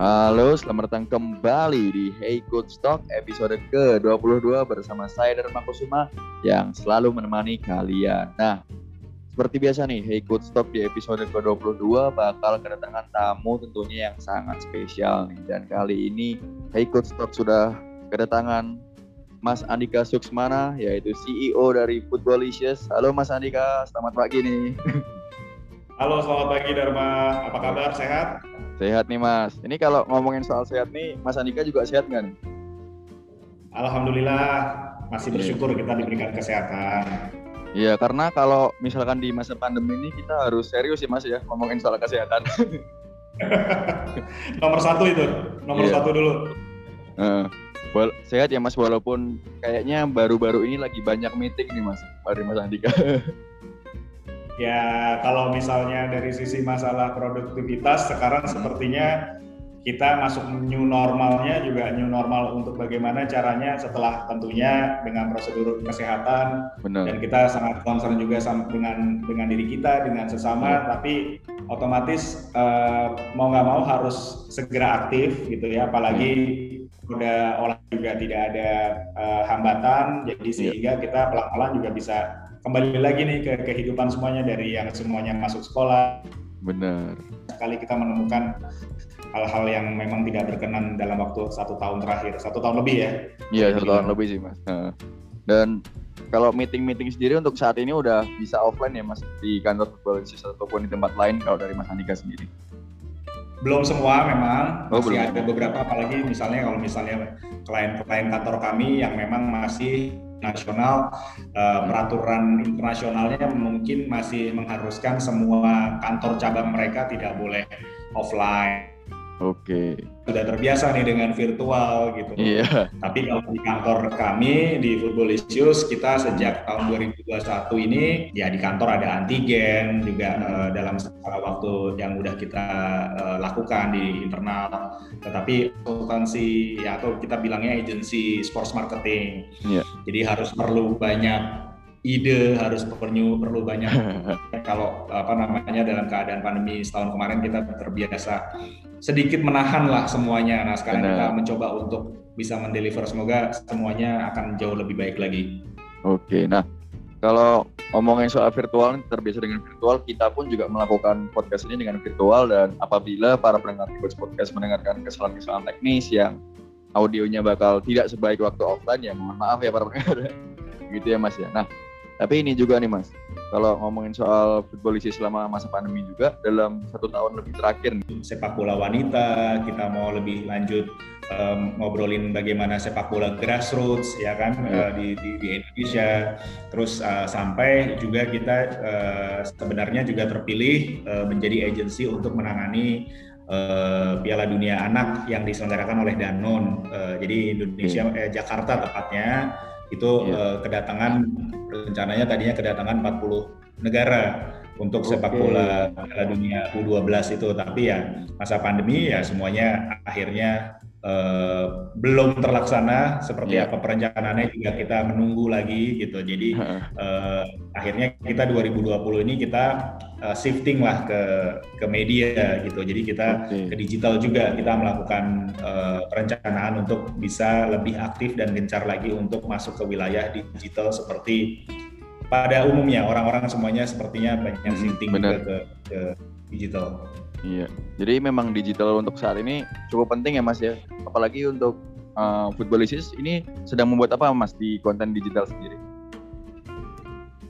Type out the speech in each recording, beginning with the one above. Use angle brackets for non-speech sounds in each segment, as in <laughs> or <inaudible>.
Halo, selamat datang kembali di Hey Good Stock episode ke-22 bersama saya Dharma Kusuma yang selalu menemani kalian. Nah, seperti biasa nih, Hey Good Stock di episode ke-22 bakal kedatangan tamu tentunya yang sangat spesial nih. Dan kali ini Hey Good Stock sudah kedatangan Mas Andika Suksmana, yaitu CEO dari Footballicious. Halo Mas Andika, selamat pagi nih. Halo, selamat pagi Dharma. Apa kabar? Sehat? Sehat nih Mas. Ini kalau ngomongin soal sehat nih, Mas Andika juga sehat nggak nih? Alhamdulillah, masih iya. bersyukur kita diberikan kesehatan. Iya, karena kalau misalkan di masa pandemi ini kita harus serius ya Mas ya, ngomongin soal kesehatan. <laughs> nomor satu itu, nomor yeah. satu dulu. Uh, sehat ya Mas, walaupun kayaknya baru-baru ini lagi banyak meeting nih Mas, dari Mas Andika. <laughs> Ya kalau misalnya dari sisi masalah produktivitas sekarang hmm. sepertinya kita masuk new normalnya juga new normal untuk bagaimana caranya setelah tentunya dengan prosedur kesehatan Benar. dan kita sangat concern juga dengan dengan diri kita dengan sesama hmm. tapi otomatis uh, mau nggak mau harus segera aktif gitu ya apalagi hmm. udah olah juga tidak ada uh, hambatan jadi iya. sehingga kita pelan-pelan juga bisa kembali lagi nih ke kehidupan semuanya dari yang semuanya masuk sekolah. Benar. Sekali kita menemukan hal-hal yang memang tidak berkenan dalam waktu satu tahun terakhir, satu tahun lebih ya. Iya satu tahun lebih sih mas. Dan kalau meeting-meeting sendiri untuk saat ini udah bisa offline ya mas di kantor football ataupun di tempat lain kalau dari mas Andika sendiri. Belum semua memang oh, masih belum. ada beberapa apalagi misalnya kalau misalnya klien-klien kantor kami yang memang masih nasional uh, peraturan internasionalnya mungkin masih mengharuskan semua kantor cabang mereka tidak boleh offline Oke. Okay. Sudah terbiasa nih dengan virtual gitu. Iya. Yeah. Tapi kalau di kantor kami di Footballicious kita sejak tahun 2021 ini ya di kantor ada antigen juga uh, dalam waktu yang udah kita uh, lakukan di internal. Tetapi konsultansi ya atau kita bilangnya agency sports marketing. Yeah. Jadi harus perlu banyak ide harus perlu perlu banyak <laughs> kalau apa namanya dalam keadaan pandemi setahun kemarin kita terbiasa sedikit menahan lah semuanya. Nah sekarang Benar. kita mencoba untuk bisa mendeliver. Semoga semuanya akan jauh lebih baik lagi. Oke nah kalau ngomongin soal virtual terbiasa dengan virtual kita pun juga melakukan podcast ini dengan virtual. Dan apabila para pendengar podcast mendengarkan kesalahan-kesalahan teknis yang audionya bakal tidak sebaik waktu offline ya mohon maaf ya para pendengar. <laughs> Gitu ya mas ya. Nah tapi ini juga nih Mas, kalau ngomongin soal football selama masa pandemi juga dalam satu tahun lebih terakhir nih. Sepak bola wanita, kita mau lebih lanjut um, ngobrolin bagaimana sepak bola grassroots ya kan ya. Uh, di, di, di Indonesia. Terus uh, sampai juga kita uh, sebenarnya juga terpilih uh, menjadi agensi untuk menangani uh, Piala Dunia Anak yang diselenggarakan oleh Danone. Uh, jadi Indonesia, hmm. eh, Jakarta tepatnya itu yeah. uh, kedatangan rencananya tadinya kedatangan 40 negara untuk okay. sepak bola Piala Dunia U12 itu tapi ya masa pandemi ya semuanya akhirnya uh, belum terlaksana seperti yeah. apa perencanaannya juga kita menunggu lagi gitu. Jadi uh, akhirnya kita 2020 ini kita uh, shifting lah ke ke media gitu. Jadi kita okay. ke digital juga kita melakukan uh, perencanaan untuk bisa lebih aktif dan gencar lagi untuk masuk ke wilayah digital seperti pada umumnya. Orang-orang semuanya sepertinya banyak hmm, shifting juga ke, ke digital. Iya, jadi memang digital untuk saat ini cukup penting ya Mas ya, apalagi untuk uh, footballists ini sedang membuat apa Mas di konten digital sendiri?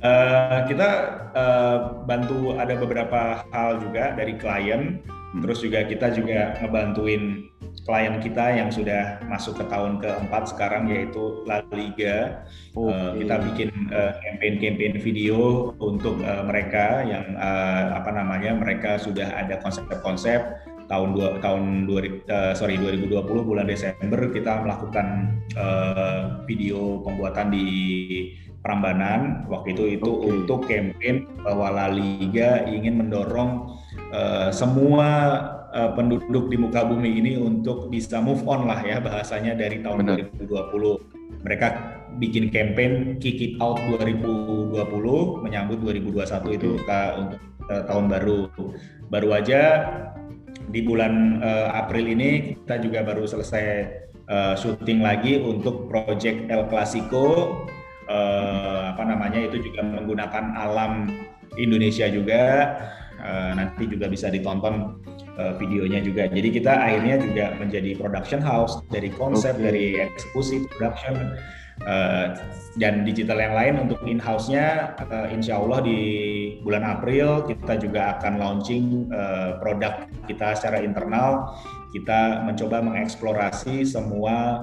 Uh, kita uh, bantu ada beberapa hal juga dari klien, hmm. terus juga kita juga ngebantuin klien kita yang sudah masuk ke tahun keempat sekarang yaitu La Liga. Okay. Uh, kita bikin uh, campaign-campaign video untuk uh, mereka yang uh, apa namanya mereka sudah ada konsep-konsep tahun dua tahun dua uh, sorry 2020 bulan Desember kita melakukan uh, video pembuatan di Prambanan waktu itu itu okay. untuk campaign bahwa La Liga ingin mendorong uh, semua uh, penduduk di muka bumi ini untuk bisa move on lah ya bahasanya dari tahun Benar. 2020. Mereka bikin campaign Kick It Out 2020 menyambut 2021 okay. itu ke, untuk uh, tahun baru. Baru aja di bulan uh, April ini kita juga baru selesai uh, syuting lagi untuk project El Clasico uh, apa namanya itu juga menggunakan alam Indonesia juga uh, nanti juga bisa ditonton uh, videonya juga. Jadi kita akhirnya juga menjadi production house dari konsep okay. dari eksekusi production Uh, dan digital yang lain untuk in-house-nya. Uh, insya Allah di bulan April kita juga akan launching uh, produk kita secara internal. Kita mencoba mengeksplorasi semua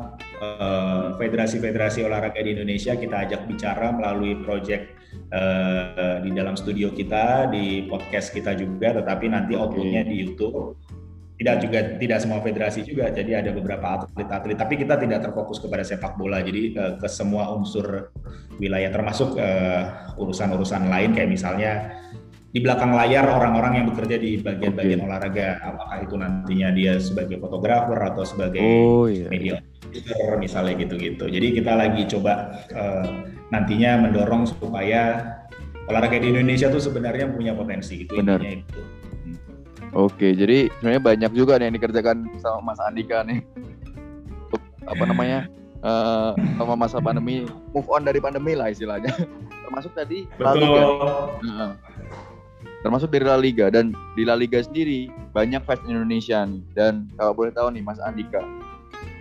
federasi-federasi uh, olahraga di Indonesia kita ajak bicara melalui project uh, di dalam studio kita di podcast kita juga tetapi nanti outputnya di YouTube. Tidak juga tidak semua federasi juga jadi ada beberapa atlet-atlet tapi kita tidak terfokus kepada sepak bola. Jadi uh, ke semua unsur wilayah termasuk urusan urusan-urusan lain kayak misalnya di belakang layar orang-orang yang bekerja di bagian-bagian okay. olahraga apakah itu nantinya dia sebagai fotografer atau sebagai oh, iya. media misalnya gitu-gitu jadi kita lagi coba uh, nantinya mendorong supaya olahraga di Indonesia tuh sebenarnya punya potensi gitu Benar. itu Oke, jadi sebenarnya banyak juga nih yang dikerjakan sama Mas Andika nih. Apa namanya? Uh, sama masa pandemi, move on dari pandemi lah istilahnya. <laughs> Termasuk tadi La Liga. Uh, termasuk dari La Liga dan di La Liga sendiri banyak fans Indonesia nih. Dan kalau boleh tahu nih Mas Andika,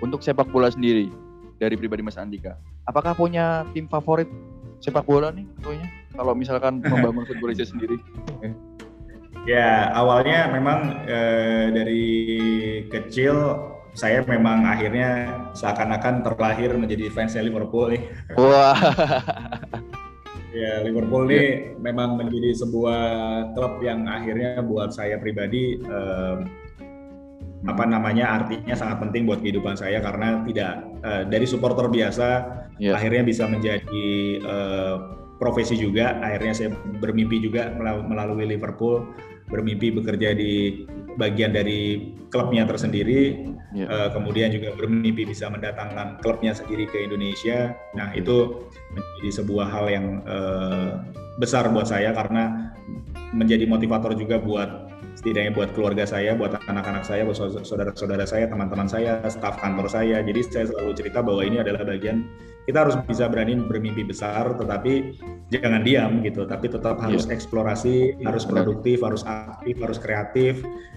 untuk sepak bola sendiri dari pribadi Mas Andika, apakah punya tim favorit sepak bola nih tentunya? Kalau misalkan <laughs> membangun futbolisnya sendiri. Ya, awalnya memang eh, dari kecil saya memang akhirnya seakan-akan terlahir menjadi fans Liverpool nih. Wah. <laughs> ya, Liverpool ini yeah. memang menjadi sebuah klub yang akhirnya buat saya pribadi eh, apa namanya artinya sangat penting buat kehidupan saya karena tidak eh, dari supporter biasa yeah. akhirnya bisa menjadi eh, profesi juga akhirnya saya bermimpi juga melalui Liverpool bermimpi bekerja di bagian dari klubnya tersendiri, yeah. Ya. uh, kemudian juga bermimpi bisa mendatangkan klubnya sendiri ke Indonesia. Nah itu menjadi sebuah hal yang uh, besar buat saya karena menjadi motivator juga buat setidaknya buat keluarga saya, buat anak-anak saya, buat saudara-saudara saya, teman-teman saya, staf kantor saya. Jadi saya selalu cerita bahwa ini adalah bagian kita harus bisa berani bermimpi besar, tetapi jangan diam gitu. Tapi tetap harus yeah. eksplorasi, harus produktif, harus aktif, harus kreatif,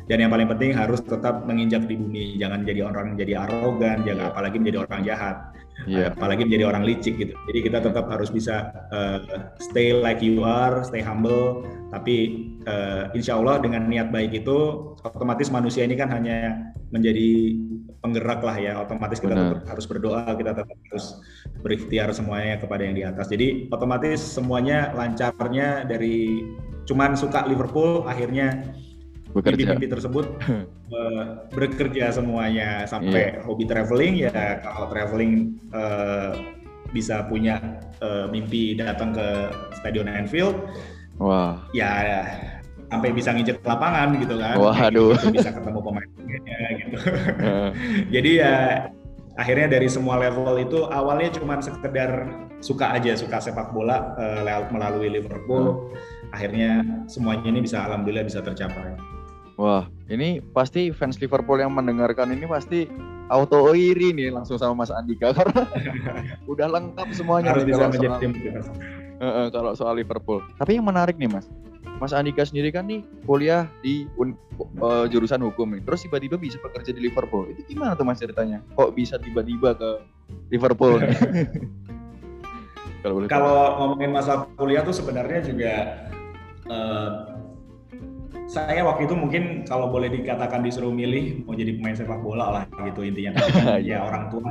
dan yang paling penting harus tetap menginjak di bumi. Jangan jadi orang jadi arogan, jangan apalagi menjadi orang jahat. Yeah. apalagi menjadi orang licik gitu. Jadi kita tetap harus bisa uh, stay like you are, stay humble, tapi uh, insya Allah dengan niat baik itu otomatis manusia ini kan hanya menjadi penggerak lah ya. Otomatis kita tetap harus berdoa kita tetap harus berikhtiar semuanya kepada yang di atas. Jadi otomatis semuanya lancarnya dari cuman suka Liverpool akhirnya mimpi-mimpi tersebut uh, <laughs> bekerja semuanya. Sampai yeah. hobi traveling ya kalau traveling uh, bisa punya uh, mimpi datang ke Stadion Anfield wah ya sampai bisa nginjek lapangan gitu kan. Waduh. Gitu, bisa ketemu pemainnya gitu. <laughs> Jadi ya akhirnya dari semua level itu awalnya cuma sekedar suka aja suka sepak bola uh, melalui Liverpool. Hmm. Akhirnya semuanya ini bisa alhamdulillah bisa tercapai. Wah, ini pasti fans Liverpool yang mendengarkan ini pasti auto iri nih langsung sama Mas Andika <laughs> karena <laughs> udah lengkap semuanya Harus bisa menjadi tim. Uh, uh, kalau soal Liverpool. Tapi yang menarik nih Mas, Mas Andika sendiri kan nih kuliah di uh, jurusan hukum nih. Terus tiba-tiba bisa bekerja di Liverpool. Itu gimana tuh Mas ceritanya? Kok bisa tiba-tiba ke Liverpool? <laughs> Kalau Kalau ngomongin masa kuliah tuh sebenarnya juga uh, saya waktu itu mungkin kalau boleh dikatakan disuruh milih mau jadi pemain sepak bola lah gitu intinya. Kan, <laughs> ya orang tua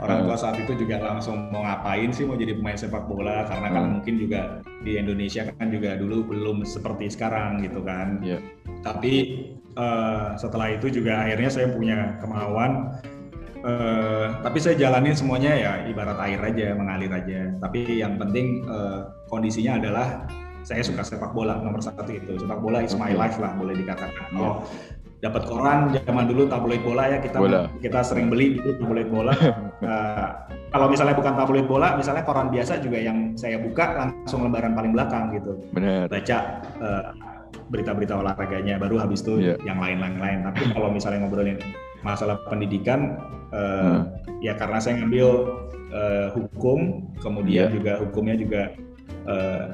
orang tua saat itu juga langsung mau ngapain sih mau jadi pemain sepak bola? Karena kan hmm. mungkin juga di Indonesia kan juga dulu belum seperti sekarang gitu kan. Yeah. tapi uh, setelah itu juga akhirnya saya punya kemauan uh, tapi saya jalanin semuanya ya ibarat air aja mengalir aja. Tapi yang penting uh, kondisinya adalah saya suka sepak bola nomor satu itu sepak bola is my life lah boleh dikatakan yeah. oh dapat koran zaman dulu tabloid bola ya kita bola. kita sering beli itu tabloid bola uh, <laughs> kalau misalnya bukan tabloid bola misalnya koran biasa juga yang saya buka langsung lembaran paling belakang gitu Bener. baca uh, berita-berita olahraganya, baru habis itu yeah. yang lain-lain. Tapi kalau misalnya ngobrolin masalah pendidikan, uh, hmm. ya karena saya ngambil uh, hukum, kemudian yeah. juga hukumnya juga uh,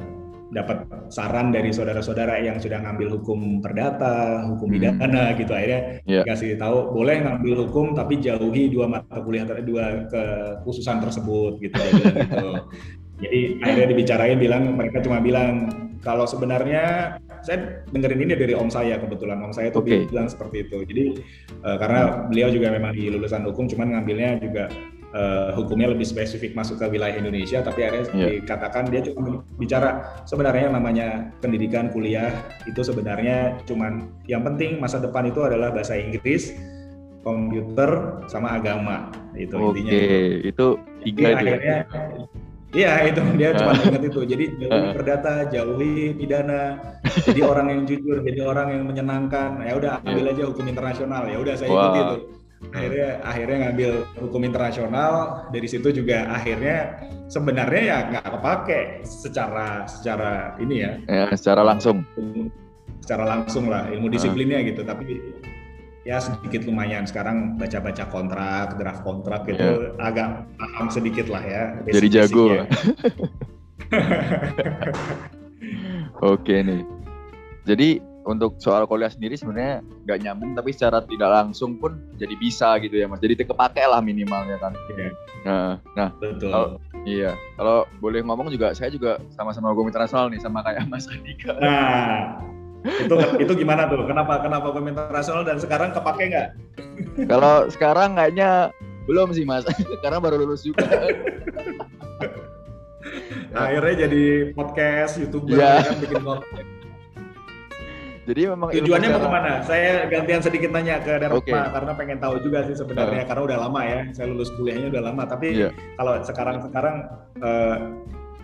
dapat saran dari saudara-saudara yang sudah ngambil hukum perdata, hukum hmm. pidana hmm. gitu akhirnya yeah. kasih tahu boleh ngambil hukum tapi jauhi dua mata kuliah dua kekhususan tersebut gitu, gitu. <laughs> Jadi akhirnya dibicarain bilang mereka cuma bilang kalau sebenarnya saya dengerin ini dari om saya kebetulan om saya tuh okay. bilang seperti itu. Jadi uh, karena beliau juga memang di lulusan hukum cuman ngambilnya juga uh, hukumnya lebih spesifik masuk ke wilayah Indonesia tapi akhirnya yeah. dikatakan dia cuma bicara sebenarnya namanya pendidikan kuliah itu sebenarnya cuman yang penting masa depan itu adalah bahasa Inggris komputer sama agama itu okay. intinya itu tiga itu ya? akhirnya Iya itu dia cuma <laughs> ingat itu. Jadi jauhi perdata, jauhi pidana. Jadi <laughs> orang yang jujur, jadi orang yang menyenangkan. Ya udah ambil iya. aja hukum internasional. Ya udah saya wow. ikuti itu. Akhirnya akhirnya ngambil hukum internasional. Dari situ juga akhirnya sebenarnya ya nggak kepake secara secara ini ya. Ya secara langsung. Secara langsung lah ilmu disiplinnya gitu. Tapi ya sedikit lumayan sekarang baca-baca kontrak, draft kontrak gitu yeah. agak paham sedikit lah ya. Jadi jago. <laughs> Oke nih. Jadi untuk soal kuliah sendiri sebenarnya nggak nyambung tapi secara tidak langsung pun jadi bisa gitu ya mas. Jadi kepake lah minimalnya kan. Yeah. Nah, nah betul. Kalau, iya. Kalau boleh ngomong juga saya juga sama-sama hukum internasional nih sama kayak Mas Andika. Nah, itu itu gimana tuh? Kenapa kenapa hukum internasional dan sekarang kepake nggak? Kalau sekarang kayaknya belum sih mas, <laughs> karena baru lulus juga. Akhirnya jadi podcast, youtuber, ya. kan bikin konten. Jadi memang tujuannya mau ke mana? Saya gantian sedikit nanya ke Dharma okay. karena pengen tahu juga sih sebenarnya uh. karena udah lama ya. Saya lulus kuliahnya udah lama. Tapi yeah. kalau sekarang sekarang uh,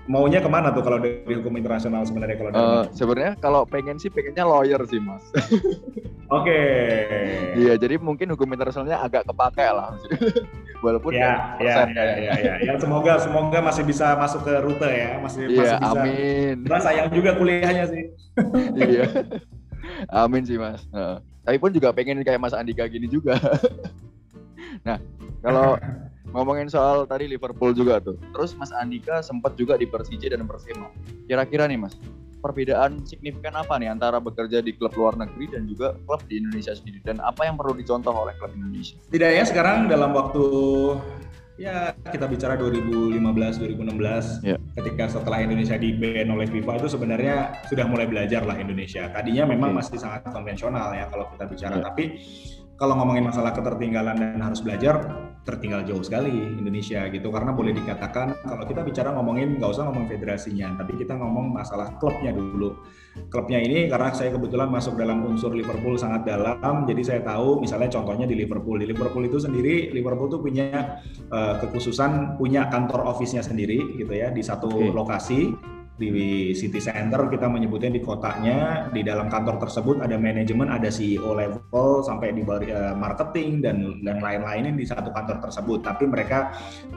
maunya ke mana tuh kalau dari hukum internasional sebenarnya kalau uh, sebenarnya kalau pengen sih pengennya lawyer sih mas <laughs> oke okay. iya jadi mungkin hukum internasionalnya agak kepake lah <laughs> walaupun ya ya, ya ya ya ya ya semoga semoga masih bisa masuk ke rute ya masih yeah, masih bisa amin Nah, sayang juga kuliahnya sih iya <laughs> <laughs> amin sih mas uh, tapi pun juga pengen kayak mas Andika gini juga <laughs> nah kalau <laughs> ngomongin soal tadi Liverpool juga tuh. Terus Mas Andika sempat juga di Persija dan Persema. Kira-kira nih Mas, perbedaan signifikan apa nih antara bekerja di klub luar negeri dan juga klub di Indonesia sendiri dan apa yang perlu dicontoh oleh klub Indonesia? Tidak ya sekarang dalam waktu ya kita bicara 2015 2016 ya. ketika setelah Indonesia di ban oleh FIFA itu sebenarnya sudah mulai belajar lah Indonesia. Tadinya memang ya. masih sangat konvensional ya kalau kita bicara ya. tapi kalau ngomongin masalah ketertinggalan dan harus belajar tertinggal jauh sekali Indonesia gitu. Karena boleh dikatakan kalau kita bicara ngomongin nggak usah ngomong federasinya tapi kita ngomong masalah klubnya dulu. Klubnya ini karena saya kebetulan masuk dalam unsur Liverpool sangat dalam jadi saya tahu misalnya contohnya di Liverpool. Di Liverpool itu sendiri Liverpool tuh punya uh, kekhususan punya kantor office-nya sendiri gitu ya di satu okay. lokasi di city center kita menyebutnya di kotanya. Di dalam kantor tersebut ada manajemen ada CEO level sampai di uh, marketing dan dan lain-lainnya di satu kantor tersebut. Tapi mereka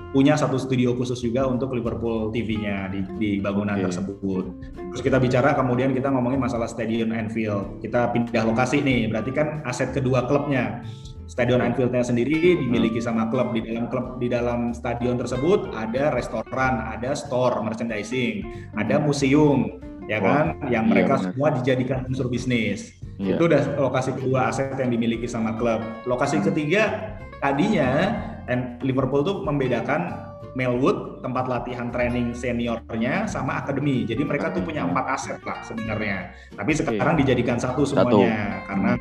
punya satu studio khusus juga untuk Liverpool TV-nya di, di bangunan okay. tersebut. Terus kita bicara kemudian kita ngomongin masalah stadion Anfield. Kita pindah lokasi nih berarti kan aset kedua klubnya Stadion Anfieldnya sendiri dimiliki sama klub di dalam klub di dalam stadion tersebut ada restoran, ada store merchandising, ada museum, ya kan, oh, yang iya, mereka bener. semua dijadikan unsur bisnis. Iya. Itu udah lokasi kedua aset yang dimiliki sama klub. Lokasi ketiga tadinya Liverpool tuh membedakan Melwood tempat latihan training seniornya sama akademi. Jadi mereka tuh punya empat aset lah sebenarnya. Tapi sekarang dijadikan satu semuanya satu. karena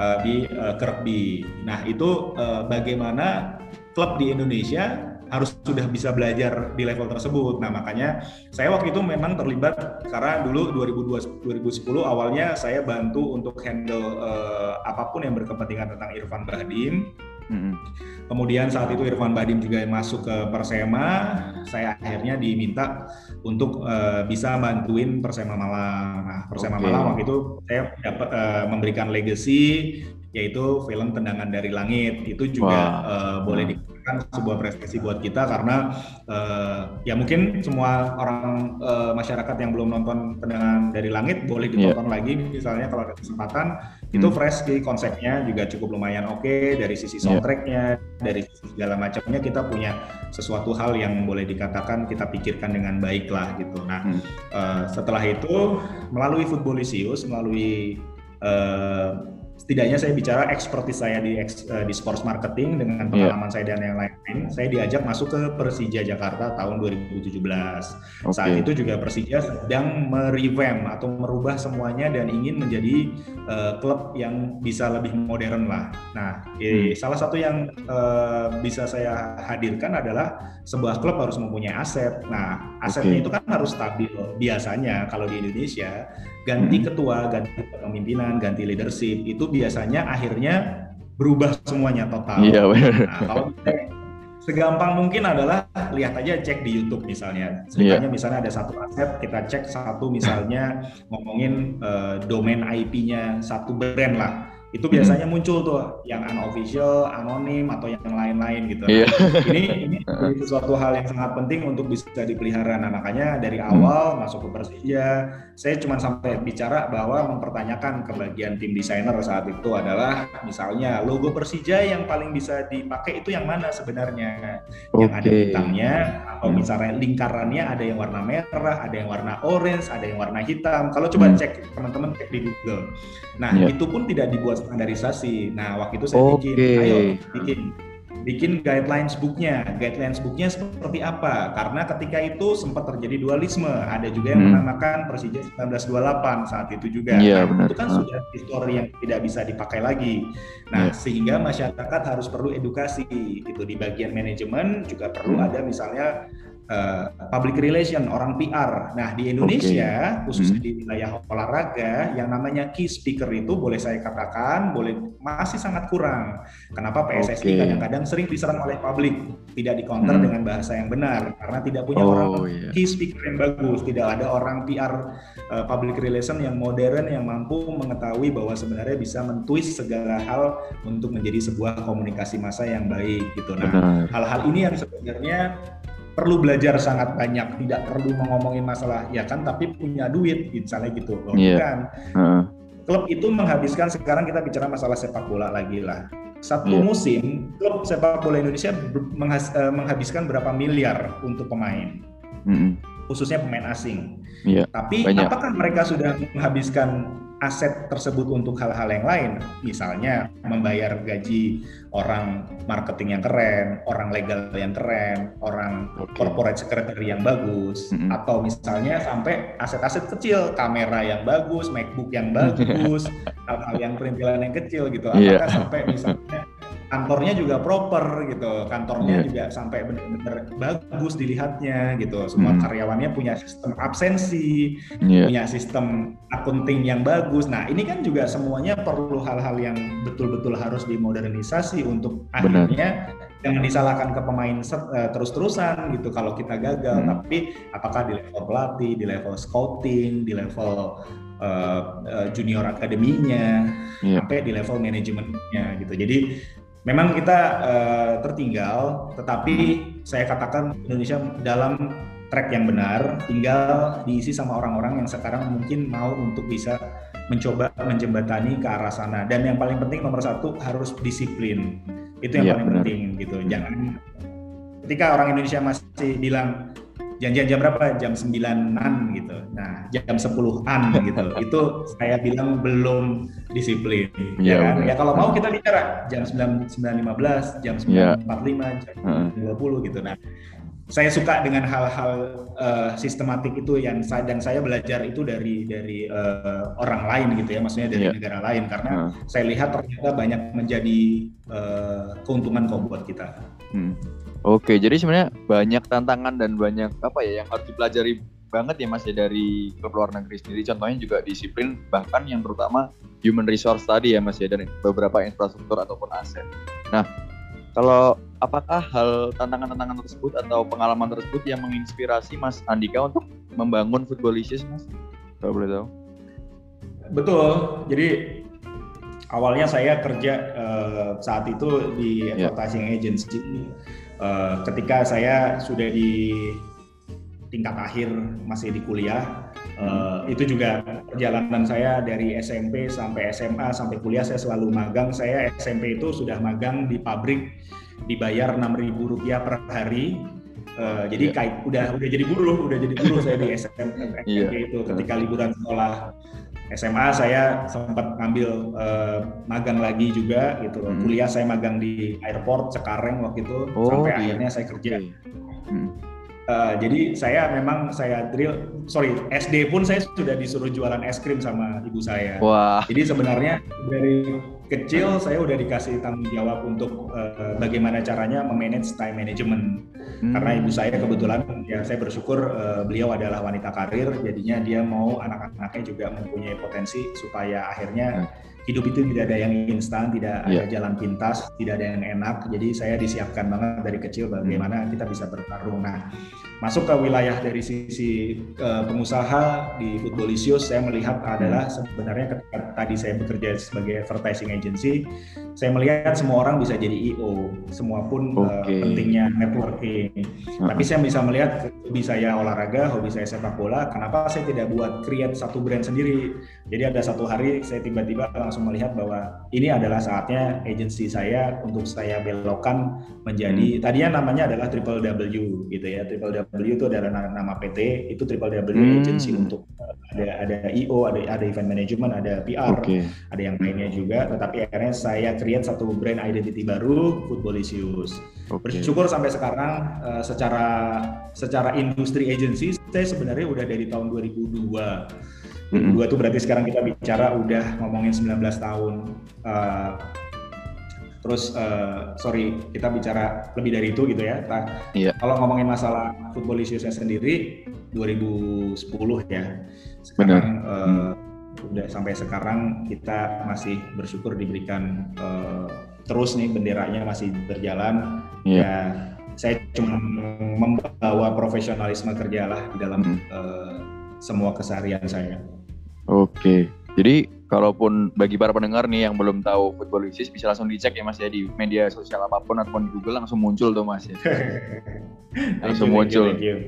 uh, di uh, Kirkby. Nah itu uh, bagaimana klub di Indonesia harus sudah bisa belajar di level tersebut. Nah makanya saya waktu itu memang terlibat karena dulu 2010 awalnya saya bantu untuk handle uh, apa pun yang berkepentingan tentang Irfan Bahdim Hmm. Kemudian saat itu Irfan Badim juga masuk ke Persema, saya akhirnya diminta untuk uh, bisa bantuin Persema Malang. Nah, Persema okay. Malang waktu itu saya dapat uh, memberikan legacy yaitu film Tendangan dari Langit. Itu juga uh, boleh di kan sebuah prestasi buat kita karena uh, ya mungkin semua orang uh, masyarakat yang belum nonton tendangan dari langit boleh iya. ditonton yeah. lagi misalnya kalau ada kesempatan hmm. itu fresh di konsepnya juga cukup lumayan oke okay, dari sisi iya. soundtracknya yeah. dari sisi segala macamnya kita punya sesuatu hal yang boleh dikatakan kita pikirkan dengan baik lah gitu nah hmm. uh, setelah itu melalui Footballisius melalui uh, setidaknya saya bicara ekspertis saya di uh, di sports marketing dengan iya. pengalaman yeah. saya dan yang lain-lain, saya diajak masuk ke Persija Jakarta tahun 2017. Okay. Saat itu juga Persija sedang merevamp atau merubah semuanya dan ingin menjadi uh, klub yang bisa lebih modern lah. Nah, hmm. salah satu yang uh, bisa saya hadirkan adalah sebuah klub harus mempunyai aset. Nah, asetnya okay. itu kan harus stabil. Biasanya kalau di Indonesia ganti hmm. ketua, ganti kepemimpinan, ganti leadership itu biasanya akhirnya berubah semuanya total. Iya Nah, kalau segampang mungkin adalah lihat aja cek di YouTube misalnya. Ceritanya yeah. misalnya ada satu aset, kita cek satu misalnya ngomongin uh, domain IP-nya satu brand lah itu biasanya hmm. muncul tuh yang unofficial, anonim atau yang lain-lain gitu. Yeah. ini ini <laughs> sesuatu hal yang sangat penting untuk bisa dipelihara. Nah makanya dari hmm. awal hmm. masuk ke Persija, saya cuma sampai bicara bahwa mempertanyakan ke bagian tim desainer saat itu adalah misalnya logo Persija yang paling bisa dipakai itu yang mana sebenarnya? Okay. Yang ada bintangnya atau hmm. misalnya lingkarannya ada yang warna merah, ada yang warna orange, ada yang warna hitam. Kalau coba hmm. cek teman-teman cek di Google. Nah yeah. itu pun tidak dibuat standarisasi. Nah, waktu itu saya okay. bikin, ayo bikin bikin guidelines booknya. Guidelines booknya seperti apa? Karena ketika itu sempat terjadi dualisme. Ada juga yang hmm. menamakan Persija 1928 saat itu juga. Yeah, nah, itu kan uh. sudah histori yang tidak bisa dipakai lagi. Nah, yeah. sehingga masyarakat harus perlu edukasi. Itu di bagian manajemen juga perlu hmm. ada misalnya uh, public relation, orang PR. Nah, di Indonesia, okay. khususnya hmm. di wilayah olahraga, yang namanya key speaker itu boleh saya katakan, boleh masih sangat kurang. Kenapa PSSI okay. kadang-kadang sering diserang oleh publik, tidak dikonter hmm. dengan bahasa yang benar, karena tidak punya oh, orang yeah. key speaker yang bagus, tidak ada orang PR uh, eh, public relation yang modern yang mampu mengetahui bahwa sebenarnya bisa mentwist segala hal untuk menjadi sebuah komunikasi massa yang baik gitu. Nah, hal-hal ini yang sebenarnya perlu belajar sangat banyak tidak perlu mengomongin masalah ya kan tapi punya duit misalnya gitu loh yeah. kan uh. klub itu menghabiskan sekarang kita bicara masalah sepak bola lagi lah satu yeah. musim klub sepak bola Indonesia eh, menghabiskan berapa miliar untuk pemain mm -hmm. khususnya pemain asing yeah. tapi Banyak. apakah mereka sudah menghabiskan aset tersebut untuk hal-hal yang lain, misalnya membayar gaji orang marketing yang keren, orang legal yang keren, orang okay. corporate secretary yang bagus, mm -hmm. atau misalnya sampai aset-aset kecil, kamera yang bagus, MacBook yang <laughs> bagus, hal-hal yang perintilan yang kecil gitu. Iya. Apakah yeah. sampai misalnya kantornya juga proper gitu kantornya yeah. juga sampai benar-benar bagus dilihatnya gitu semua hmm. karyawannya punya sistem absensi yeah. punya sistem akunting yang bagus nah ini kan juga semuanya perlu hal-hal yang betul-betul harus dimodernisasi untuk Benar. akhirnya jangan disalahkan ke pemain uh, terus-terusan gitu kalau kita gagal hmm. tapi apakah di level pelatih di level scouting di level uh, uh, junior akademinya yeah. sampai di level manajemennya gitu jadi memang kita uh, tertinggal, tetapi saya katakan Indonesia dalam track yang benar, tinggal diisi sama orang-orang yang sekarang mungkin mau untuk bisa mencoba menjembatani ke arah sana. Dan yang paling penting nomor satu harus disiplin. Itu yang ya, paling benar. penting gitu. Jangan ketika orang Indonesia masih bilang janjian jam berapa? Jam 9-an gitu. Nah, jam 10-an gitu. Itu saya bilang belum disiplin. Ya, ya kan? Ya kalau mau kita bicara jam 9 9.15, jam 9.45, ya. jam uh. 20 gitu. Nah, saya suka dengan hal-hal uh, sistematik itu yang saya dan saya belajar itu dari dari uh, orang lain gitu ya, maksudnya dari yeah. negara lain karena uh. saya lihat ternyata banyak menjadi uh, keuntungan kok buat kita. Hmm. Oke, jadi sebenarnya banyak tantangan dan banyak apa ya yang harus dipelajari banget ya Mas ya dari klub luar negeri sendiri. Contohnya juga disiplin bahkan yang terutama human resource tadi ya Mas ya dan beberapa infrastruktur ataupun aset. Nah, kalau apakah hal tantangan-tantangan tersebut atau pengalaman tersebut yang menginspirasi Mas Andika untuk membangun Footballicious Mas? Kalau boleh tahu. Betul. Jadi awalnya saya kerja uh, saat itu di yeah. advertising agency. Uh, ketika saya sudah di tingkat akhir masih di kuliah, uh, itu juga perjalanan saya dari SMP sampai SMA sampai kuliah saya selalu magang. Saya SMP itu sudah magang di pabrik dibayar enam ribu rupiah per hari. Uh, jadi yeah. kayak udah udah jadi buruh, udah jadi buruh saya di SMP yeah. itu ketika liburan sekolah SMA saya sempat ngambil uh, magang lagi juga gitu Hmm. Kuliah saya magang di airport Cekareng waktu itu oh, sampai iya. akhirnya saya kerja. Hmm. Uh, jadi saya memang saya drill, sorry SD pun saya sudah disuruh jualan es krim sama ibu saya. Wah. Jadi sebenarnya dari kecil saya udah dikasih tanggung jawab untuk uh, bagaimana caranya memanage time management. Hmm. Karena ibu saya kebetulan ya saya bersyukur uh, beliau adalah wanita karir, jadinya dia mau anak-anaknya juga mempunyai potensi supaya akhirnya hmm hidup itu tidak ada yang instan, tidak yeah. ada jalan pintas, tidak ada yang enak. Jadi saya disiapkan banget dari kecil bagaimana hmm. kita bisa bertarung. Nah, masuk ke wilayah dari sisi uh, pengusaha di Footballisius, saya melihat adalah hmm. sebenarnya ketika tadi saya bekerja sebagai advertising agency, saya melihat semua orang bisa jadi EO, semua pun okay. uh, pentingnya networking. Uh-huh. Tapi saya bisa melihat hobi saya olahraga, hobi saya sepak bola, kenapa saya tidak buat create satu brand sendiri? Jadi ada satu hari saya tiba-tiba langsung melihat bahwa ini adalah saatnya agensi saya untuk saya belokkan menjadi hmm. tadinya namanya adalah Triple W gitu ya. Triple W itu adalah nama PT, itu Triple W hmm. agency untuk ada ada IO, ada ada event management, ada PR, okay. ada yang lainnya juga. Tetapi akhirnya saya create satu brand identity baru, Footballisius. Okay. Bersyukur sampai sekarang uh, secara secara industri agency saya sebenarnya udah dari tahun 2002 Mm-hmm. Dua tuh berarti sekarang kita bicara udah ngomongin 19 tahun. Uh, terus uh, sorry kita bicara lebih dari itu gitu ya. Nah, yeah. Kalau ngomongin masalah football issues sendiri 2010 ya. Sekarang uh, hmm. udah sampai sekarang kita masih bersyukur diberikan uh, terus nih benderanya masih berjalan. Yeah. Ya saya cuma membawa profesionalisme kerjalah di dalam hmm. uh, semua keseharian saya. Oke. Jadi kalaupun bagi para pendengar nih yang belum tahu Footballisis bisa langsung dicek ya Mas ya di media sosial apa pun ataupun di Google langsung muncul tuh Mas ya. <laughs> langsung you, muncul. Thank you,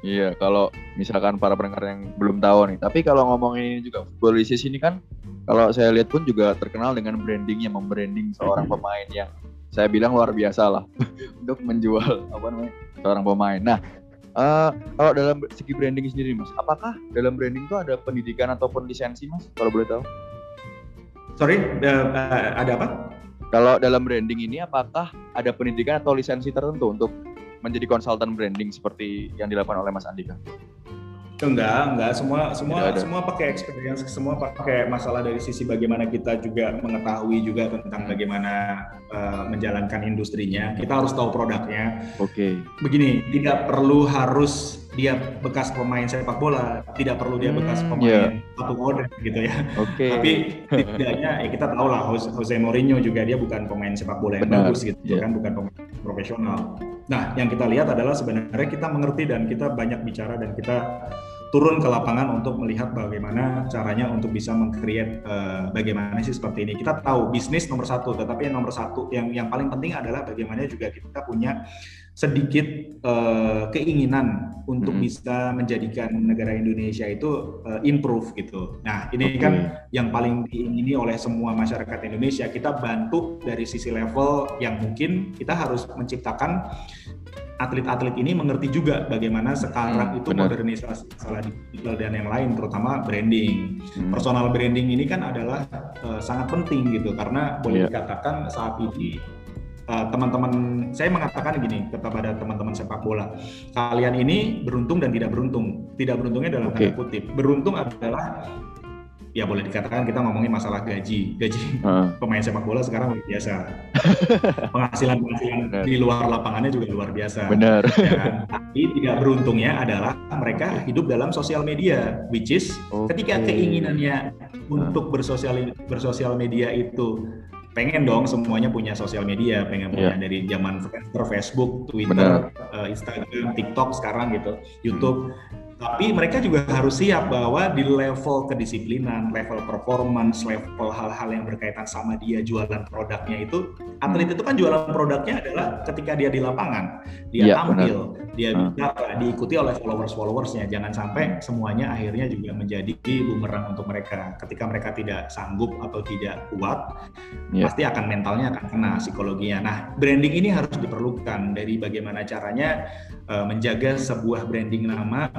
Iya, kalau misalkan para pendengar yang belum tahu nih. Tapi kalau ngomongin ini juga Footballisis ini kan kalau saya lihat pun juga terkenal dengan brandingnya, membranding seorang pemain yang saya bilang luar biasa lah <laughs> untuk menjual apa namanya seorang pemain. Nah, Uh, kalau dalam segi branding sendiri mas, apakah dalam branding itu ada pendidikan ataupun lisensi mas? Kalau boleh tahu? Sorry, uh, ada apa? Kalau dalam branding ini apakah ada pendidikan atau lisensi tertentu untuk menjadi konsultan branding seperti yang dilakukan oleh Mas Andika? Enggak, enggak. Semua semua semua pakai experience, semua pakai masalah dari sisi bagaimana kita juga mengetahui juga tentang bagaimana uh, menjalankan industrinya. Kita harus tahu produknya. Oke. Okay. Begini, tidak perlu harus dia bekas pemain sepak bola, tidak perlu dia bekas hmm, pemain yeah. satu order gitu ya. Oke. Okay. Tapi <laughs> tidaknya ya kita tahu lah Jose, Jose Mourinho juga dia bukan pemain sepak bola yang Benar. bagus gitu yeah. kan, bukan pemain profesional. Nah, yang kita lihat adalah sebenarnya kita mengerti dan kita banyak bicara dan kita turun ke lapangan untuk melihat bagaimana caranya untuk bisa meng-create uh, bagaimana sih seperti ini. Kita tahu bisnis nomor satu, tetapi yang nomor satu yang yang paling penting adalah bagaimana juga kita punya sedikit uh, keinginan untuk hmm. bisa menjadikan negara Indonesia itu uh, improve gitu. Nah ini okay. kan yang paling diingini oleh semua masyarakat Indonesia. Kita bantu dari sisi level yang mungkin kita harus menciptakan atlet-atlet ini mengerti juga bagaimana sekarang hmm, itu benar. modernisasi masalah digital dan yang lain, terutama branding. Hmm. Personal branding ini kan adalah uh, sangat penting gitu karena boleh yeah. dikatakan saat ini eh, teman-teman saya mengatakan gini kepada teman-teman sepak bola kalian ini beruntung dan tidak beruntung tidak beruntungnya dalam okay. tanda kutip beruntung adalah ya boleh dikatakan kita ngomongin masalah gaji gaji uh. <laughs> pemain sepak bola sekarang luar biasa <laughs> penghasilan penghasilan di luar lapangannya juga luar biasa benar ya kan? tapi tidak beruntungnya adalah mereka hidup dalam sosial media which is okay. ketika keinginannya uh. untuk bersosial bersosial media itu pengen dong semuanya punya sosial media, pengen punya yeah. dari zaman Facebook, Twitter, uh, Instagram, TikTok sekarang gitu, YouTube. Hmm Tapi mereka juga harus siap bahwa di level kedisiplinan, level performance, level hal-hal yang berkaitan sama dia jualan produknya itu, atlet itu kan jualan produknya adalah ketika dia di lapangan, dia ya, tampil, benar. dia hmm. bicara, diikuti oleh followers-followersnya. Jangan sampai semuanya akhirnya juga menjadi bumerang untuk mereka. Ketika mereka tidak sanggup atau tidak kuat, ya. pasti akan mentalnya akan kena psikologinya. Nah, branding ini harus diperlukan dari bagaimana caranya uh, menjaga sebuah branding nama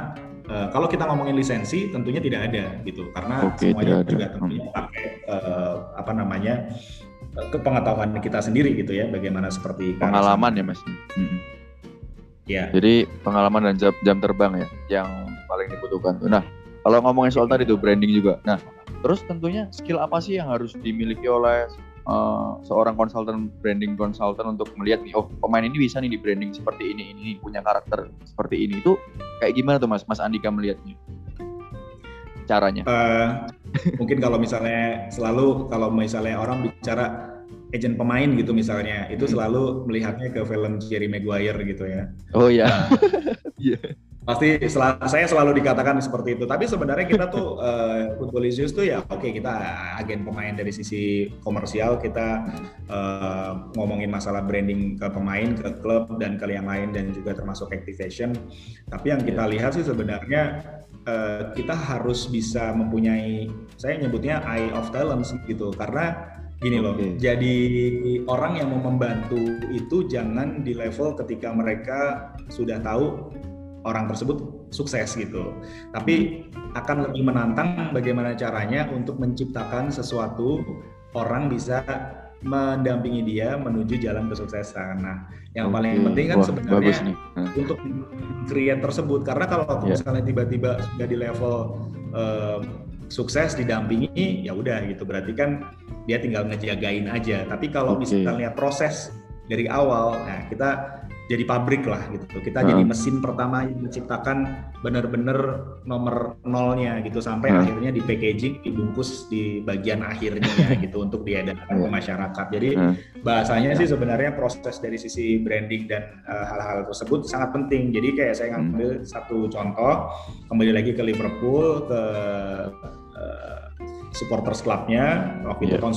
Uh, kalau kita ngomongin lisensi, tentunya tidak ada gitu, karena okay, semuanya juga tentunya hmm. pakai uh, apa namanya kepengetahuan kita sendiri gitu ya, bagaimana seperti pengalaman ya mas. Hmm. Ya. Jadi pengalaman dan jam, jam terbang ya, yang paling dibutuhkan. Nah, kalau ngomongin soal tadi itu branding juga. Nah, terus tentunya skill apa sih yang harus dimiliki oleh uh, seorang konsultan branding konsultan untuk melihat nih oh pemain ini bisa nih di branding seperti ini ini punya karakter seperti ini itu kayak gimana tuh mas? Mas Andika melihatnya? Caranya? Uh, mungkin kalau misalnya selalu kalau misalnya orang bicara agent pemain gitu misalnya itu hmm. selalu melihatnya ke film Jerry Maguire gitu ya. Oh iya. Nah, <laughs> yeah pasti sel saya selalu dikatakan seperti itu tapi sebenarnya kita tuh uh, <laughs> Footballicious tuh ya oke okay, kita agen pemain dari sisi komersial kita uh, ngomongin masalah branding ke pemain ke klub dan ke yang lain dan juga termasuk activation tapi yang kita iya. lihat sih sebenarnya uh, kita harus bisa mempunyai saya nyebutnya eye of talent gitu karena gini loh okay. jadi orang yang mau membantu itu jangan di level ketika mereka sudah tahu orang tersebut sukses gitu. Tapi akan lebih menantang bagaimana caranya untuk menciptakan sesuatu orang bisa mendampingi dia menuju jalan kesuksesan. Nah, yang okay. paling penting kan Wah, sebenarnya hmm. untuk create tersebut karena kalau yeah. misalnya tiba-tiba sudah di level uh, sukses didampingi ya udah gitu berarti kan dia tinggal ngejagain aja. Tapi kalau okay. misalnya proses dari awal, nah kita jadi pabrik lah gitu. Kita hmm. jadi mesin pertama yang menciptakan benar-benar nomor nolnya gitu sampai hmm. akhirnya di packaging dibungkus di bagian akhirnya <laughs> gitu untuk diedarkan ke masyarakat. Jadi hmm. bahasanya sih sebenarnya proses dari sisi branding dan eh, hal-hal uh, tersebut sangat penting. Jadi kayak saya ngambil hmm. satu contoh kembali lagi ke Liverpool ke uh, supporters clubnya waktu yeah. itu iya. tahun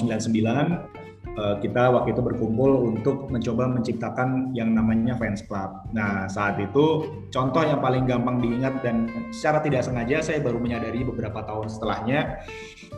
99 Eh, kita waktu itu berkumpul untuk mencoba menciptakan yang namanya fans club. Nah, saat itu contoh yang paling gampang diingat dan secara tidak sengaja saya baru menyadari beberapa tahun setelahnya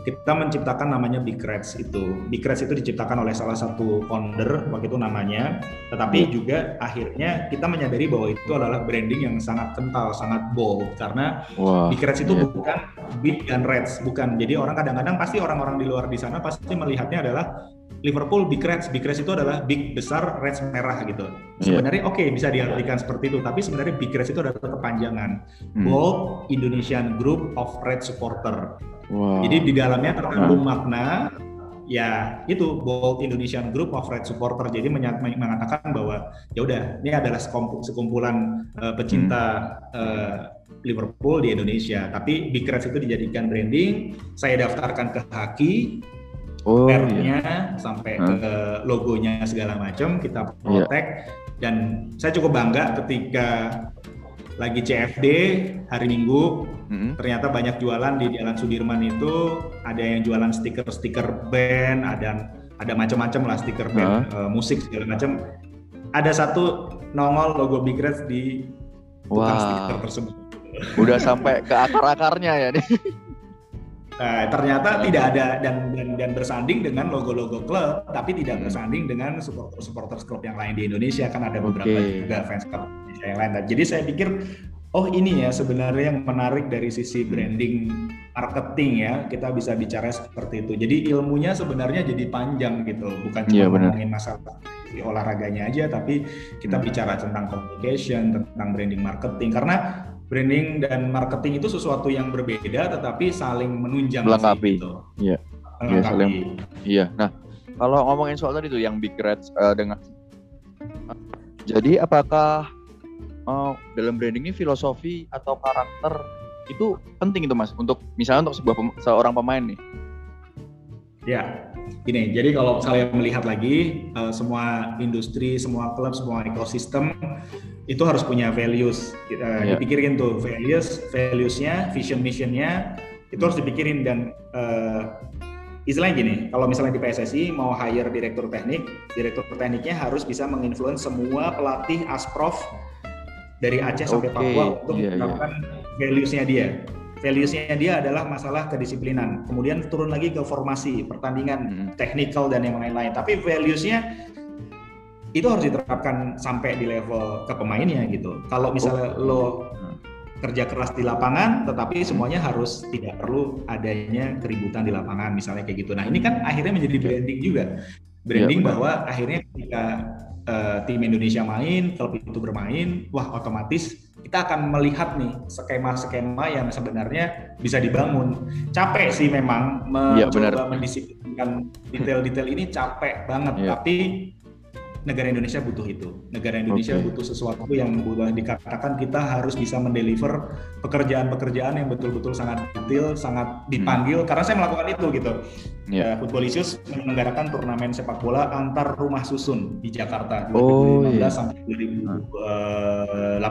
kita menciptakan namanya Big Reds itu. Big Reds itu diciptakan oleh salah satu founder waktu itu namanya, tetapi juga akhirnya kita menyadari bahwa itu adalah branding yang sangat kental, sangat bold karena wow, Big Reds itu yeah. bukan Big dan Reds, bukan. Jadi orang kadang-kadang pasti orang-orang di luar di sana pasti melihatnya adalah Liverpool Big Reds, Big Reds itu adalah big besar, Reds merah gitu. Sebenarnya yeah. oke okay, bisa diartikan seperti itu, tapi sebenarnya Big Reds itu adalah kepanjangan hmm. Bold Indonesian Group of Red Supporter. Wow. Jadi di dalamnya terkandung wow. makna ya itu Bold Indonesian Group of Red Supporter. Jadi mengatakan bahwa ya udah ini adalah sekumpulan uh, pecinta hmm. uh, Liverpool di Indonesia. Tapi Big Reds itu dijadikan branding. Saya daftarkan ke Haki oh, merknya iya. sampai huh? ke logonya segala macam kita iya. protect yeah. dan saya cukup bangga ketika lagi CFD hari Minggu mm-hmm. ternyata banyak jualan di Jalan Sudirman itu ada yang jualan stiker-stiker band ada ada macam-macam lah stiker band uh. uh, musik segala macam ada satu nongol logo Big Reds di tukang wow. stiker tersebut udah sampai ke akar-akarnya ya nih <laughs> Nah, ternyata tidak ada dan, dan dan bersanding dengan logo-logo klub, tapi tidak hmm. bersanding dengan supporter-supporter klub yang lain di Indonesia kan ada beberapa okay. juga fans klub Indonesia yang lain. Nah, jadi saya pikir oh ini ya sebenarnya yang menarik dari sisi hmm. branding marketing ya kita bisa bicara seperti itu. Jadi ilmunya sebenarnya jadi panjang gitu, bukan cuma yeah, ngomongin masalah olahraganya aja, tapi kita hmm. bicara tentang communication, tentang branding marketing karena branding dan marketing itu sesuatu yang berbeda tetapi saling menunjang melengkapi. gitu. iya. Iya saling iya. Nah kalau ngomongin soal tadi tuh yang big reds uh, dengan jadi apakah uh, dalam branding ini filosofi atau karakter itu penting itu mas? Untuk misalnya untuk sebuah pem seorang pemain nih. Ya gini. Jadi kalau saya melihat lagi uh, semua industri semua klub semua ekosistem itu harus punya values. Uh, yeah. Dipikirin tuh values, valuesnya, vision missionnya itu harus dipikirin dan uh, istilahnya gini, kalau misalnya di PSSI mau hire direktur teknik, direktur tekniknya harus bisa menginfluence semua pelatih asprof dari Aceh sampai Papua untuk yeah, iya. melakukan yeah. values-nya dia. Values-nya dia adalah masalah kedisiplinan. Kemudian turun lagi ke formasi, pertandingan, hmm. technical dan yang lain-lain. Tapi values-nya itu harus diterapkan sampai di level ke pemainnya gitu. Kalau misalnya oh. lo kerja keras di lapangan, tetapi semuanya harus tidak perlu adanya keributan di lapangan, misalnya kayak gitu. Nah ini kan akhirnya menjadi branding juga, branding ya, bahwa akhirnya ketika uh, tim Indonesia main, klub itu bermain, wah otomatis kita akan melihat nih skema-skema yang sebenarnya bisa dibangun. Capek sih memang iya, mencoba ya, mendisiplinkan detail-detail ini capek banget, ya. tapi negara Indonesia butuh itu. Negara Indonesia okay. butuh sesuatu yang boleh dikatakan kita harus bisa mendeliver pekerjaan-pekerjaan yang betul-betul sangat detail, sangat dipanggil. Hmm. Karena saya melakukan itu gitu. Yeah. Uh, Footballicious menyelenggarakan turnamen sepak bola antar rumah susun di Jakarta 2015 oh, yeah. sampai 2018.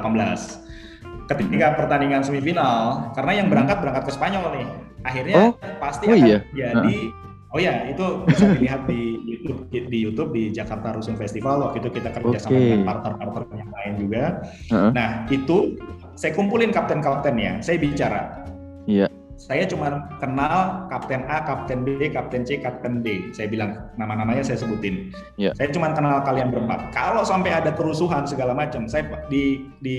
Ketika hmm. pertandingan semifinal, karena yang berangkat berangkat ke Spanyol nih, akhirnya oh? pasti oh, akan iya? jadi Oh ya, itu bisa dilihat di YouTube di YouTube di Jakarta Rusun Festival. Waktu itu kita kerja okay. sama dengan partner-partner yang lain juga. Uh-huh. Nah, itu saya kumpulin kapten-kapten ya. Saya bicara. Iya. Yeah. Saya cuma kenal kapten A, kapten B, kapten C, kapten D. Saya bilang nama-namanya saya sebutin. Yeah. Saya cuma kenal kalian berempat. Kalau sampai ada kerusuhan segala macam, saya di di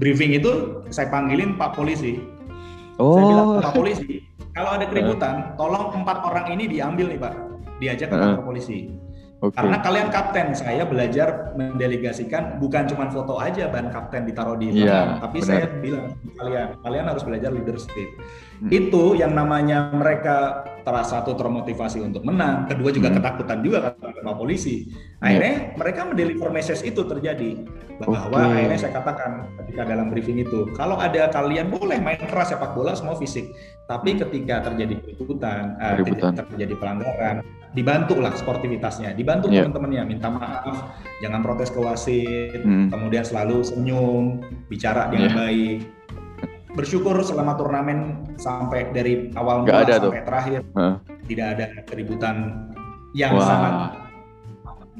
briefing itu saya panggilin Pak Polisi. Oh. Saya bilang Pak Polisi, kalau ada keributan, tolong empat orang ini diambil nih Pak, diajak ke kantor polisi. Okay. Karena kalian kapten, saya belajar mendelegasikan bukan cuma foto aja ban kapten ditaruh di yeah, tapi benar. saya bilang kalian, kalian harus belajar leadership. Hmm. Itu yang namanya mereka terasa satu termotivasi untuk menang, kedua juga hmm. ketakutan juga karena polisi. Akhirnya yeah. mereka mendeliver message itu terjadi bahwa okay. akhirnya saya katakan ketika dalam briefing itu, kalau ada kalian boleh main keras sepak bola semua fisik, tapi hmm. ketika terjadi keributan, uh, terjadi pelanggaran, dibantu lah sportivitasnya, dibantu yeah. teman-temannya, minta maaf, jangan protes ke wasit, hmm. kemudian selalu senyum, bicara dengan yeah. baik bersyukur selama turnamen sampai dari awal mula sampai tuh. terakhir huh? tidak ada keributan yang wow. sangat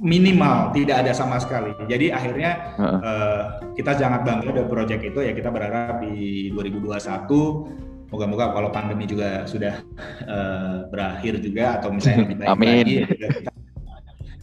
minimal tidak ada sama sekali. Jadi akhirnya uh. Uh, kita sangat bangga dengan proyek itu ya kita berharap di 2021 moga-moga kalau pandemi juga sudah uh, berakhir juga atau misalnya lebih baik Amin. lagi kita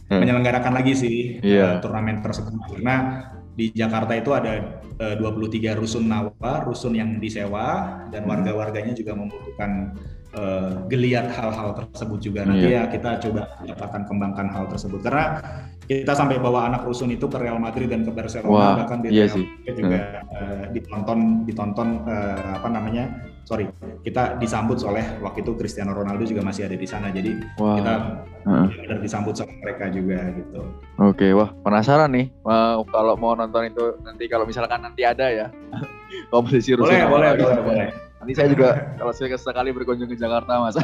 menyelenggarakan lagi sih yeah. uh, turnamen tersebut karena di Jakarta itu ada uh, 23 rusun nawa, rusun yang disewa dan hmm. warga-warganya juga membutuhkan uh, geliat hal-hal tersebut juga. Nanti yeah. ya kita coba akan kembangkan hal tersebut karena kita sampai bawa anak rusun itu ke Real Madrid dan ke Barcelona Wah, bahkan di iya Real Madrid juga uh, ditonton ditonton uh, apa namanya sorry kita disambut oleh waktu itu Cristiano Ronaldo juga masih ada di sana jadi wow. kita benar disambut sama mereka juga gitu. Oke, wah penasaran nih wow, kalau mau nonton itu nanti kalau misalkan nanti ada ya <laughs> kompetisi rusun. Boleh, boleh, boleh, boleh. Nanti saya juga kalau saya sekali berkunjung ke Jakarta mas.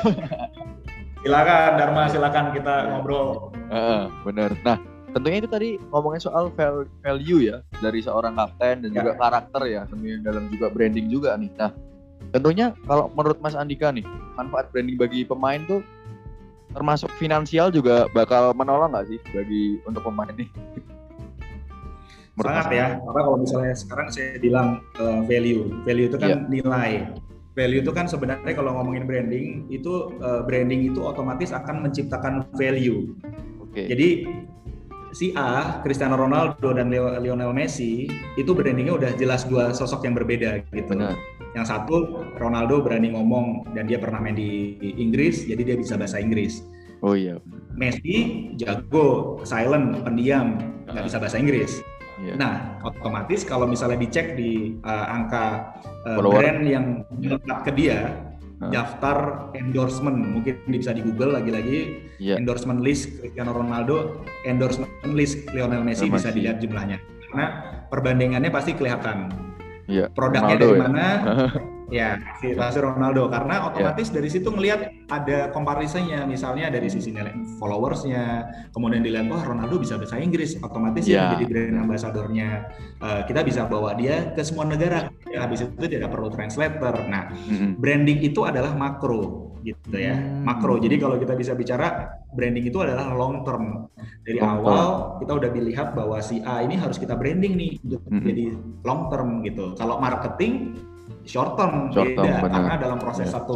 <laughs> silakan Dharma, silakan kita ngobrol. Uh, bener. Nah, tentunya itu tadi ngomongin soal value ya dari seorang kapten dan ya. juga karakter ya tentunya dalam juga branding juga nih. Nah, tentunya kalau menurut Mas Andika nih manfaat branding bagi pemain tuh termasuk finansial juga bakal menolong nggak sih bagi untuk pemain ini? Sangat ya, karena kalau misalnya sekarang saya bilang uh, value, value itu kan yeah. nilai. Value itu kan sebenarnya kalau ngomongin branding itu uh, branding itu otomatis akan menciptakan value. Okay. Jadi si A, Cristiano Ronaldo dan Lionel Messi itu brandingnya udah jelas dua sosok yang berbeda gitu. Benar. Yang satu Ronaldo berani ngomong dan dia pernah main di Inggris, jadi dia bisa bahasa Inggris. Oh iya. Messi jago, silent, pendiam, nggak bisa bahasa Inggris. Yeah. Nah, otomatis kalau misalnya dicek di uh, angka uh, brand yang melekat ke dia, daftar endorsement mungkin bisa di Google lagi-lagi yeah. endorsement list Cristiano Ronaldo endorsement list Lionel Messi bisa dilihat jumlahnya karena perbandingannya pasti kelihatan yeah. produknya Ronaldo, dari ya? mana <laughs> Ya, pasti Ronaldo karena otomatis yeah. dari situ ngelihat ada komparisinya, misalnya dari sisi nilai followersnya, kemudian dilihat wah Ronaldo bisa bahasa Inggris, otomatis yeah. dia jadi brand ambasadornya. Uh, kita bisa bawa dia ke semua negara. Ya, habis itu tidak perlu translator. Nah, mm-hmm. branding itu adalah makro gitu ya, mm. makro. Jadi kalau kita bisa bicara branding itu adalah long term. Dari long awal term. kita udah dilihat bahwa si A ini harus kita branding nih untuk mm-hmm. jadi long term gitu. Kalau marketing short term short term, beda benar. karena dalam proses yeah. satu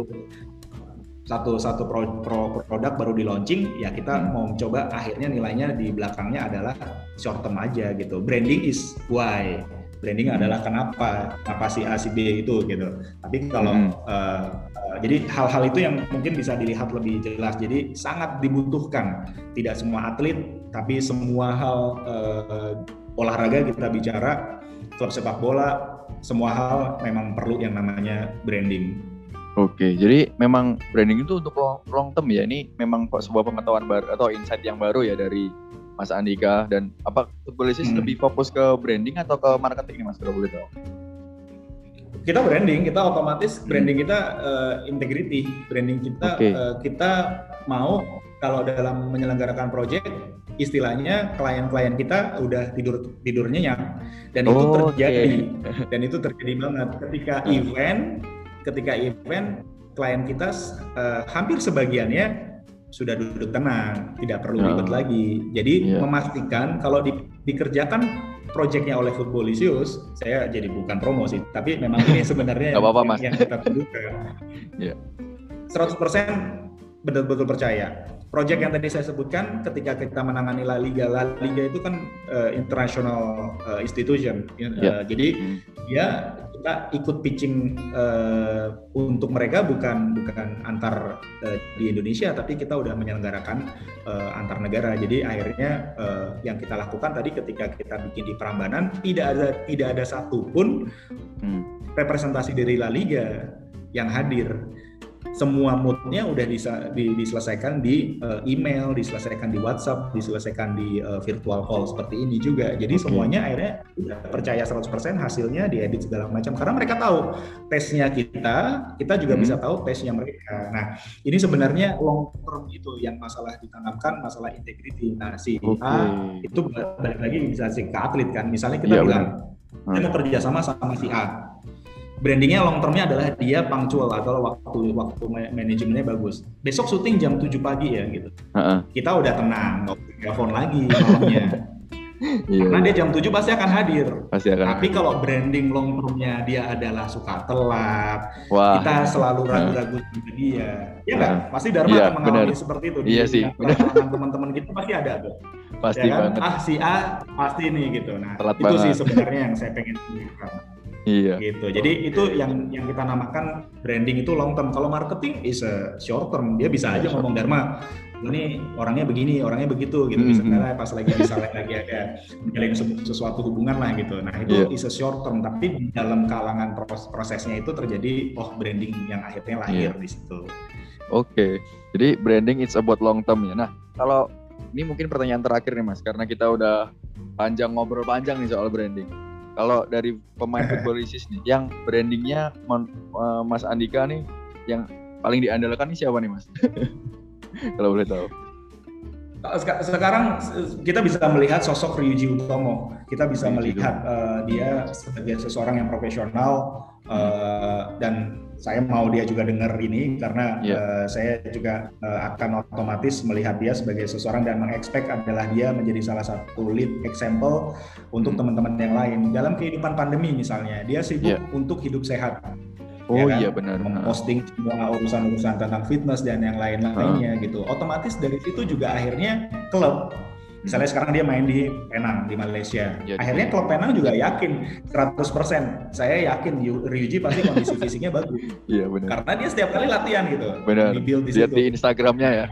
satu satu pro, pro, produk baru di launching ya kita hmm. mau coba akhirnya nilainya di belakangnya adalah short term aja gitu branding is why branding adalah kenapa kenapa si A si B itu gitu tapi kalau hmm. uh, uh, jadi hal-hal itu yang mungkin bisa dilihat lebih jelas jadi sangat dibutuhkan tidak semua atlet tapi semua hal uh, olahraga kita bicara klub sepak bola semua hal memang perlu yang namanya branding. Oke, jadi memang branding itu untuk long, long term ya. Ini memang sebuah pengetahuan baru atau insight yang baru ya dari Mas Andika dan apa Footballisis hmm. lebih fokus ke branding atau ke marketing nih Mas kalau boleh tahu? Kita branding, kita otomatis hmm. branding kita uh, integrity, branding kita okay. uh, eh, kita mau kalau dalam menyelenggarakan project istilahnya klien-klien kita udah tidur tidur nyenyak dan oh, itu terjadi okay. dan itu terjadi banget ketika event ketika event klien kita uh, hampir sebagiannya sudah duduk tenang, tidak perlu ribet lagi. Jadi yeah. memastikan kalau di, dikerjakan proyeknya oleh Footballisius, saya jadi bukan promosi, tapi memang ini sebenarnya yang, apa, Mas. yang kita tunjukkan. yeah. 100% betul-betul percaya Project yang tadi saya sebutkan ketika kita menangani La Liga, La Liga itu kan uh, international uh, institution, yeah. uh, jadi hmm. ya kita ikut pitching uh, untuk mereka bukan bukan antar uh, di Indonesia, tapi kita udah menyelenggarakan uh, antar negara. Jadi akhirnya uh, yang kita lakukan tadi ketika kita bikin di Prambanan tidak ada tidak ada satupun hmm. representasi dari La Liga yang hadir semua moodnya udah bisa di, diselesaikan di uh, email, diselesaikan di WhatsApp, diselesaikan di uh, virtual call seperti ini juga. Jadi okay. semuanya akhirnya udah percaya 100% hasilnya diedit segala macam karena mereka tahu tesnya kita, kita juga hmm. bisa tahu tesnya mereka. Nah, ini sebenarnya long term itu yang masalah ditanamkan masalah integrity. Nah, si okay. A itu balik lagi bisa si ke atlet kan. Misalnya kita ya, bilang benar. kita mau kerja sama sama si A brandingnya long termnya adalah dia punctual atau waktu waktu manajemennya bagus. Besok syuting jam 7 pagi ya gitu. Uh-uh. Kita udah tenang, nggak telepon lagi malamnya. <laughs> Iya. Karena dia jam 7 pasti akan hadir. Pasti akan. Tapi kalau branding long termnya dia adalah suka telat, Wah. kita selalu ragu-ragu sama dia. Ya nggak? Pasti Dharma ya, akan mengalami bener. seperti itu. Iya sih. Teman-teman kita pasti ada tuh. Pasti ya kan? banget. Ah si A pasti nih gitu. Nah telat itu banget. sih sebenarnya yang saya pengen Iya. Gitu. Jadi itu yang yang kita namakan branding itu long term. Kalau marketing is a short term. Dia bisa aja ngomong Dharma, ini orangnya begini, orangnya begitu gitu. Mm -hmm. Misalnya pas lagi misalnya lagi ada menjalin sesuatu hubungan lah gitu. Nah itu yeah. is a short term. Tapi di dalam kalangan proses prosesnya itu terjadi oh branding yang akhirnya lahir yeah. di situ. Oke. Okay. Jadi branding it's about long term ya. Nah kalau ini mungkin pertanyaan terakhir nih mas, karena kita udah panjang ngobrol panjang nih soal branding kalau dari pemain <laughs> footballisis nih yang brandingnya uh, Mas Andika nih yang paling diandalkan nih siapa nih Mas? <laughs> Kalau boleh tahu. Sekarang kita bisa melihat sosok Ryuji Utomo. Kita bisa Ryuji melihat uh, dia sebagai seseorang yang profesional uh, dan saya mau dia juga dengar ini karena yeah. Iya. uh, saya juga uh, akan otomatis melihat dia sebagai seseorang dan mengekspek adalah dia menjadi salah satu lead example untuk hmm. teman-teman yang lain dalam kehidupan pandemi misalnya dia sibuk yeah. untuk hidup sehat Oh ya kan? iya benar. Memposting semua urusan-urusan tentang fitness dan yang lain-lainnya uh. gitu. Otomatis dari situ juga akhirnya klub Misalnya hmm. sekarang dia main di Penang di Malaysia. Jadi, Akhirnya klub Penang juga yakin 100%. Saya yakin Ryuji pasti kondisi fisiknya bagus. <laughs> Iya benar. Karena dia setiap kali latihan gitu. Benar. Di build di Lihat di Instagramnya ya.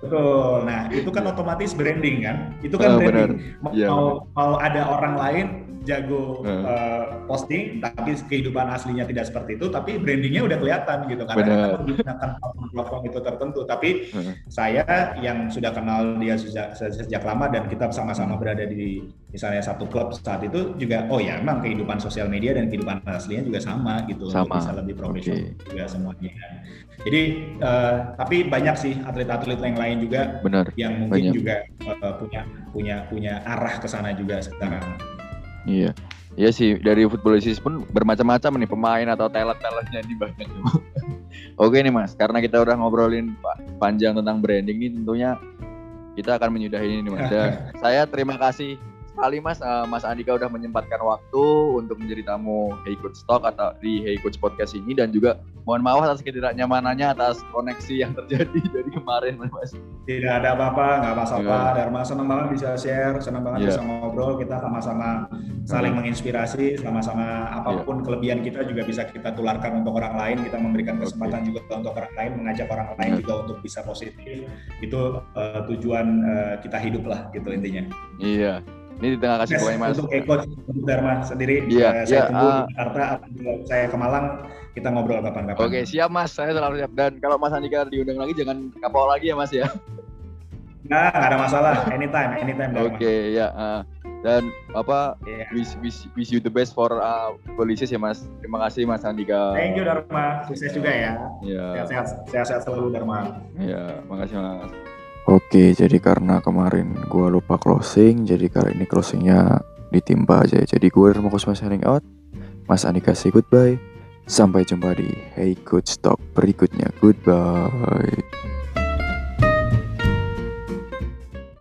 Betul. Nah, itu kan otomatis branding kan? Itu kan oh, branding. Mau, ya, mau ada orang lain jago hmm. uh, posting, tapi kehidupan aslinya tidak seperti itu, tapi brandingnya udah kelihatan gitu karena Bener. kita menggunakan platform itu tertentu. Tapi hmm. saya yang sudah kenal dia sejak, sejak lama dan kita sama-sama berada di misalnya satu klub saat itu juga, oh ya emang kehidupan sosial media dan kehidupan aslinya juga sama gitu, sama. bisa lebih profesional okay. juga semuanya. Jadi uh, tapi banyak sih atlet-atlet yang lain juga Benar. yang mungkin banyak. juga uh, punya punya punya arah ke sana juga sekarang. Iya. Iya sih, dari footballistis pun bermacam-macam nih pemain atau talent-talentnya di banyak. <laughs> Oke nih Mas, karena kita udah ngobrolin panjang tentang branding ini tentunya kita akan menyudahi ini nih Mas. Dan <laughs> saya terima kasih sekali Mas, uh, Mas Andika udah menyempatkan waktu untuk menjadi tamu Hey Coach Talk atau di Hey Coach Podcast ini dan juga mohon maaf atas ketidaknyamanannya atas koneksi yang terjadi <laughs> dari kemarin Mas. Tidak ada apa-apa, nggak masalah. Yeah. Dharma senang banget bisa share, senang banget yeah. bisa ngobrol. Kita sama-sama saling menginspirasi, sama-sama apa pun yeah. kelebihan kita juga bisa kita tularkan untuk orang lain. Kita memberikan kesempatan okay. juga untuk orang lain, mengajak orang lain yeah. juga untuk bisa positif. Itu uh, tujuan uh, kita hidup lah, gitu intinya. Iya. Yeah. Ini di tengah kasih yes, Mas. Untuk Eko Dharma sendiri. Iya, yeah, saya yeah, tunggu uh, di Jakarta saya ke Malang kita ngobrol kapan-kapan. Oke, okay, siap Mas. Saya selalu siap. Dan kalau Mas Andika diundang lagi jangan kapok lagi ya Mas ya. Nah, nggak ada masalah. Anytime, anytime. Oke, okay, ya. Uh, dan apa yeah. wish, wish, wish you the best for uh, polisi ya Mas. Terima kasih Mas Andika. Thank you Dharma. Sukses juga ya. Iya. Sehat-sehat, sehat-sehat selalu Dharma. Iya, makasih Mas. Oke, jadi karena kemarin gue lupa closing, jadi kali ini closingnya ditimpa aja. Jadi gue Dharma Kusuma signing out. Mas Andika say goodbye. Sampai jumpa di Hey Good Stock berikutnya. Goodbye.